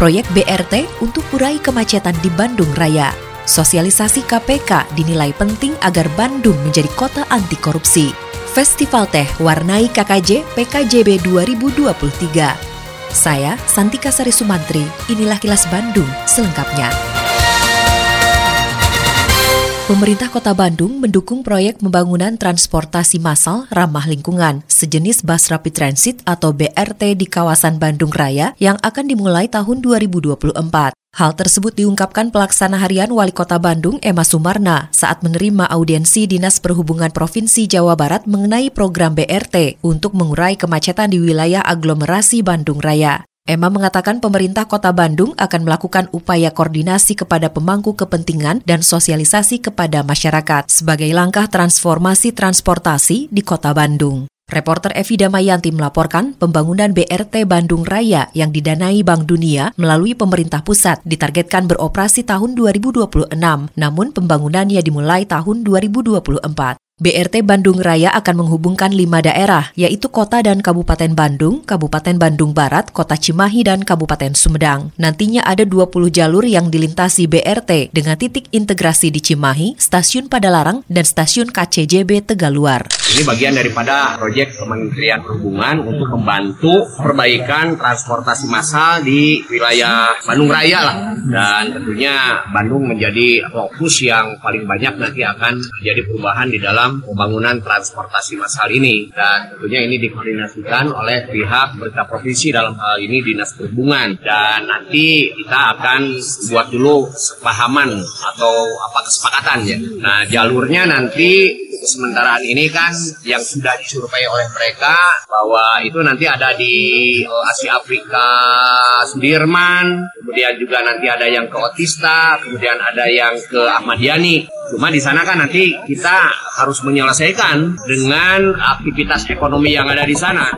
Proyek BRT untuk kurai kemacetan di Bandung Raya. Sosialisasi KPK dinilai penting agar Bandung menjadi kota anti korupsi. Festival Teh warnai KKJ PKJB 2023. Saya Santika Sari Sumantri, inilah kilas Bandung selengkapnya. Pemerintah Kota Bandung mendukung proyek pembangunan transportasi massal ramah lingkungan sejenis bus rapid transit atau BRT di kawasan Bandung Raya yang akan dimulai tahun 2024. Hal tersebut diungkapkan pelaksana harian Wali Kota Bandung Emma Sumarna saat menerima audiensi Dinas Perhubungan Provinsi Jawa Barat mengenai program BRT untuk mengurai kemacetan di wilayah aglomerasi Bandung Raya. Emma mengatakan pemerintah kota Bandung akan melakukan upaya koordinasi kepada pemangku kepentingan dan sosialisasi kepada masyarakat sebagai langkah transformasi transportasi di kota Bandung. Reporter Evi Damayanti melaporkan pembangunan BRT Bandung Raya yang didanai Bank Dunia melalui pemerintah pusat ditargetkan beroperasi tahun 2026, namun pembangunannya dimulai tahun 2024. BRT Bandung Raya akan menghubungkan lima daerah, yaitu Kota dan Kabupaten Bandung, Kabupaten Bandung Barat, Kota Cimahi, dan Kabupaten Sumedang. Nantinya ada 20 jalur yang dilintasi BRT dengan titik integrasi di Cimahi, Stasiun Padalarang, dan Stasiun KCJB Tegaluar. Ini bagian daripada proyek Kementerian Perhubungan untuk membantu perbaikan transportasi massal di wilayah Bandung Raya lah. Dan tentunya Bandung menjadi fokus yang paling banyak nanti akan menjadi perubahan di dalam pembangunan transportasi massal ini. Dan tentunya ini dikoordinasikan oleh pihak pemerintah provinsi dalam hal ini Dinas Perhubungan. Dan nanti kita akan buat dulu sepahaman atau apa kesepakatan ya. Nah jalurnya nanti sementaraan ini kan yang sudah disurvei oleh mereka bahwa itu nanti ada di eh, Asia Afrika Sudirman, kemudian juga nanti ada yang ke Otista, kemudian ada yang ke Ahmad Yani. Cuma di sana kan nanti kita harus menyelesaikan dengan aktivitas ekonomi yang ada di sana.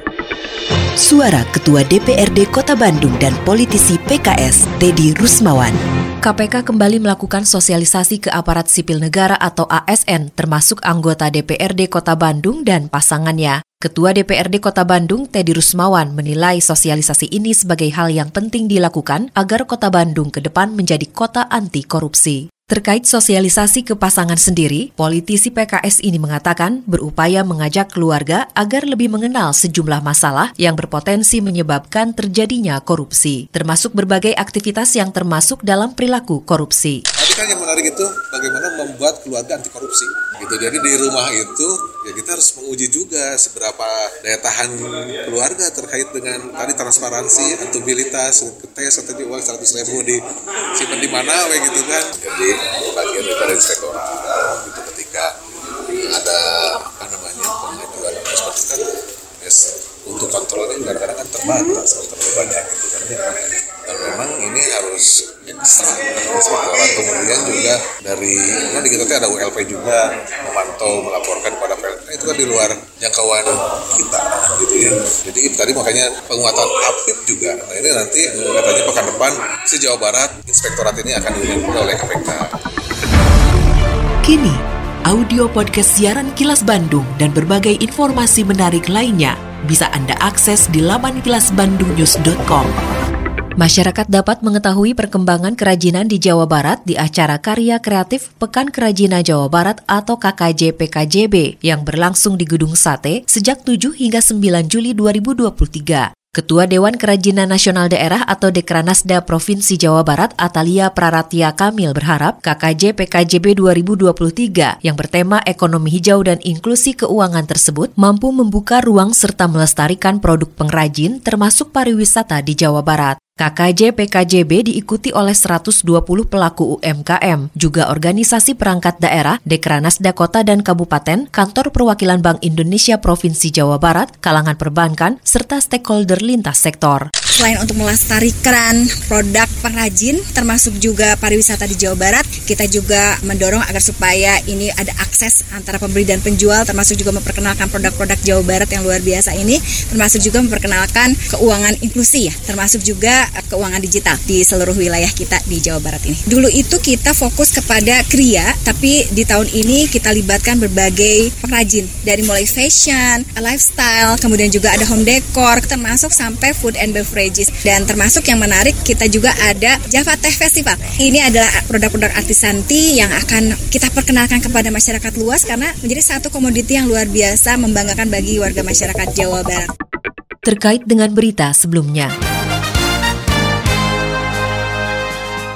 Suara Ketua DPRD Kota Bandung dan politisi PKS, Teddy Rusmawan. KPK kembali melakukan sosialisasi ke aparat sipil negara atau ASN, termasuk anggota DPRD Kota Bandung dan pasangannya. Ketua DPRD Kota Bandung, Teddy Rusmawan, menilai sosialisasi ini sebagai hal yang penting dilakukan agar Kota Bandung ke depan menjadi kota anti korupsi. Terkait sosialisasi ke pasangan sendiri, politisi PKS ini mengatakan berupaya mengajak keluarga agar lebih mengenal sejumlah masalah yang berpotensi menyebabkan terjadinya korupsi, termasuk berbagai aktivitas yang termasuk dalam perilaku korupsi. Tapi kan yang menarik itu bagaimana membuat keluarga anti korupsi. Gitu. Jadi di rumah itu ya kita harus menguji juga seberapa daya tahan keluarga terkait dengan tadi transparansi, akuntabilitas, tes atau di uang 100 ribu di simpan di mana, we gitu kan. Jadi bagian daripada inspektorat gitu ketika ada apa namanya pengajuan seperti itu kan yes, untuk kontrolnya kadang-kadang kan terbatas terlalu banyak gitu kan dan memang ini harus kemudian juga dari kan di kita ada ULP juga memantau melaporkan kepada PLN itu kan di luar jangkauan kita gitu ya. Jadi tadi makanya penguatan APIP juga. Nah ini nanti katanya pekan depan si Jawa Barat inspektorat ini akan dilakukan oleh KPK. Kini, audio podcast siaran Kilas Bandung dan berbagai informasi menarik lainnya bisa Anda akses di laman kilasbandungnews.com. Masyarakat dapat mengetahui perkembangan kerajinan di Jawa Barat di acara Karya Kreatif Pekan Kerajinan Jawa Barat atau KKJ PKJB yang berlangsung di Gedung Sate sejak 7 hingga 9 Juli 2023. Ketua Dewan Kerajinan Nasional Daerah atau Dekranasda Provinsi Jawa Barat Atalia Praratia Kamil berharap KKJ PKJB 2023 yang bertema ekonomi hijau dan inklusi keuangan tersebut mampu membuka ruang serta melestarikan produk pengrajin termasuk pariwisata di Jawa Barat. KKJ PKJB diikuti oleh 120 pelaku UMKM, juga organisasi perangkat daerah, Dekranas Dakota dan Kabupaten, Kantor Perwakilan Bank Indonesia Provinsi Jawa Barat, kalangan perbankan, serta stakeholder lintas sektor. Selain untuk melestarikan produk pengrajin, termasuk juga pariwisata di Jawa Barat, kita juga mendorong agar supaya ini ada akses antara pembeli dan penjual, termasuk juga memperkenalkan produk-produk Jawa Barat yang luar biasa ini, termasuk juga memperkenalkan keuangan inklusi ya, termasuk juga keuangan digital di seluruh wilayah kita di Jawa Barat ini. Dulu itu kita fokus kepada kria, tapi di tahun ini kita libatkan berbagai pengrajin dari mulai fashion, lifestyle, kemudian juga ada home decor, termasuk sampai food and beverage dan termasuk yang menarik kita juga ada Java Teh Festival. Ini adalah produk-produk artisan tea yang akan kita perkenalkan kepada masyarakat luas karena menjadi satu komoditi yang luar biasa membanggakan bagi warga masyarakat Jawa Barat. Terkait dengan berita sebelumnya.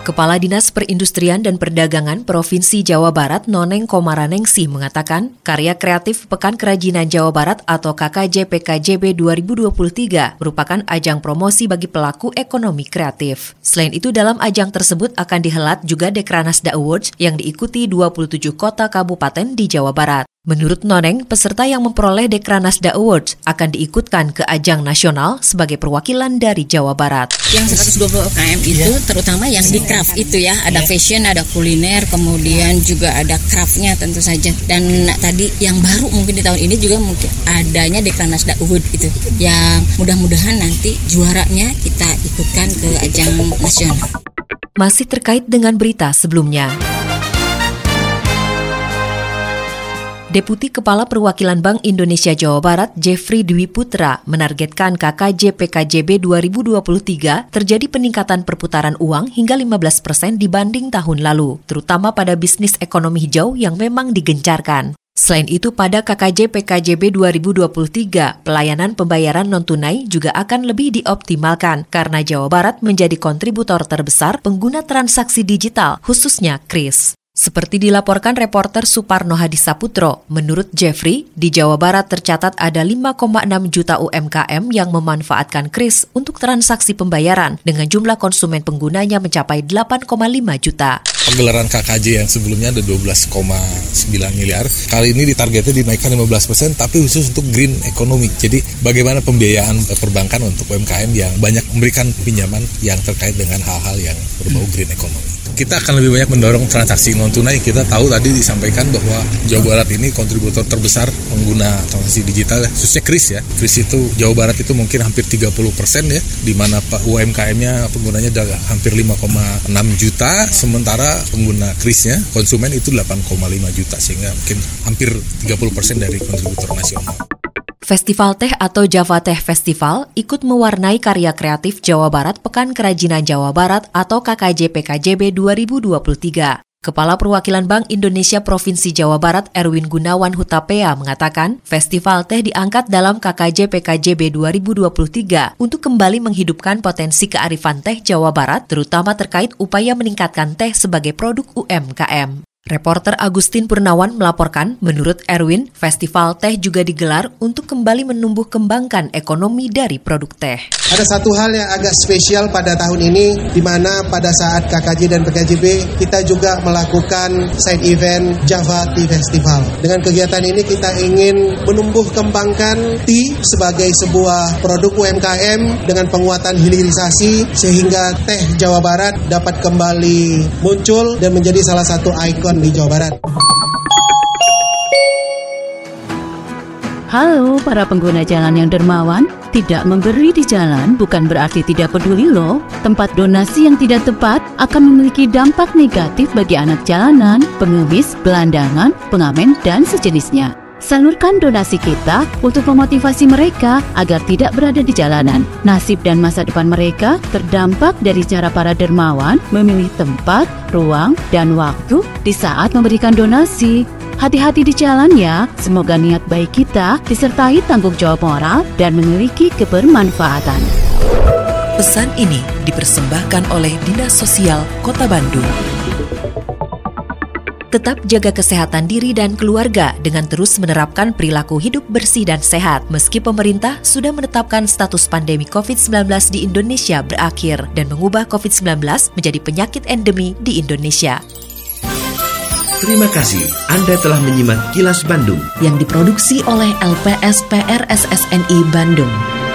Kepala Dinas Perindustrian dan Perdagangan Provinsi Jawa Barat Noneng Komaraningsi mengatakan, karya kreatif Pekan Kerajinan Jawa Barat atau KKJ PKJB 2023 merupakan ajang promosi bagi pelaku ekonomi kreatif. Selain itu, dalam ajang tersebut akan dihelat juga Dekranasda Awards yang diikuti 27 kota kabupaten di Jawa Barat. Menurut Noneng, peserta yang memperoleh Dekranasda Awards akan diikutkan ke ajang nasional sebagai perwakilan dari Jawa Barat. Yang 120 UKM itu yeah. terutama yang di craft itu ya, ada yeah. fashion, ada kuliner, kemudian juga ada craftnya tentu saja. Dan tadi yang baru mungkin di tahun ini juga mungkin adanya Dekranasda Award itu, yang mudah-mudahan nanti juaranya kita ikutkan ke ajang nasional. Masih terkait dengan berita sebelumnya. Deputi Kepala Perwakilan Bank Indonesia Jawa Barat Jeffrey Dwi Putra menargetkan KKJ PKJB 2023 terjadi peningkatan perputaran uang hingga 15 persen dibanding tahun lalu, terutama pada bisnis ekonomi hijau yang memang digencarkan. Selain itu, pada KKJ PKJB 2023, pelayanan pembayaran non-tunai juga akan lebih dioptimalkan karena Jawa Barat menjadi kontributor terbesar pengguna transaksi digital, khususnya KRIS. Seperti dilaporkan reporter Suparno Hadisaputro, menurut Jeffrey, di Jawa Barat tercatat ada 5,6 juta UMKM yang memanfaatkan KRIS untuk transaksi pembayaran dengan jumlah konsumen penggunanya mencapai 8,5 juta. Penggelaran KKJ yang sebelumnya ada 12,9 miliar, kali ini ditargetnya dinaikkan 15 persen, tapi khusus untuk green economy. Jadi bagaimana pembiayaan perbankan untuk UMKM yang banyak memberikan pinjaman yang terkait dengan hal-hal yang berbau green economy kita akan lebih banyak mendorong transaksi non tunai. Kita tahu tadi disampaikan bahwa Jawa Barat ini kontributor terbesar pengguna transaksi digital, ya, khususnya Kris ya. Kris itu Jawa Barat itu mungkin hampir 30 persen ya, di mana UMKM-nya penggunanya ada hampir 5,6 juta, sementara pengguna Krisnya konsumen itu 8,5 juta sehingga mungkin hampir 30 persen dari kontributor nasional. Festival Teh atau Java Teh Festival ikut mewarnai karya kreatif Jawa Barat Pekan Kerajinan Jawa Barat atau KKJ PKJB 2023. Kepala Perwakilan Bank Indonesia Provinsi Jawa Barat Erwin Gunawan Hutapea mengatakan, festival teh diangkat dalam KKJ PKJB 2023 untuk kembali menghidupkan potensi kearifan teh Jawa Barat, terutama terkait upaya meningkatkan teh sebagai produk UMKM. Reporter Agustin Purnawan melaporkan, menurut Erwin, festival teh juga digelar untuk kembali menumbuh kembangkan ekonomi dari produk teh. Ada satu hal yang agak spesial pada tahun ini, di mana pada saat KKJ dan PKJB kita juga melakukan side event Java Tea Festival. Dengan kegiatan ini kita ingin menumbuh kembangkan tea sebagai sebuah produk UMKM dengan penguatan hilirisasi sehingga teh Jawa Barat dapat kembali muncul dan menjadi salah satu ikon di Jawa Barat. Halo para pengguna jalan yang dermawan, tidak memberi di jalan bukan berarti tidak peduli loh. Tempat donasi yang tidak tepat akan memiliki dampak negatif bagi anak jalanan, pengemis, belandangan, pengamen, dan sejenisnya. Salurkan donasi kita untuk memotivasi mereka agar tidak berada di jalanan. Nasib dan masa depan mereka terdampak dari cara para dermawan memilih tempat, ruang, dan waktu di saat memberikan donasi. Hati-hati di jalan ya, semoga niat baik kita disertai tanggung jawab moral dan memiliki kebermanfaatan. Pesan ini dipersembahkan oleh Dinas Sosial Kota Bandung. Tetap jaga kesehatan diri dan keluarga dengan terus menerapkan perilaku hidup bersih dan sehat. Meski pemerintah sudah menetapkan status pandemi COVID-19 di Indonesia berakhir dan mengubah COVID-19 menjadi penyakit endemi di Indonesia. Terima kasih Anda telah menyimak kilas Bandung yang diproduksi oleh LPSPR SSNI Bandung.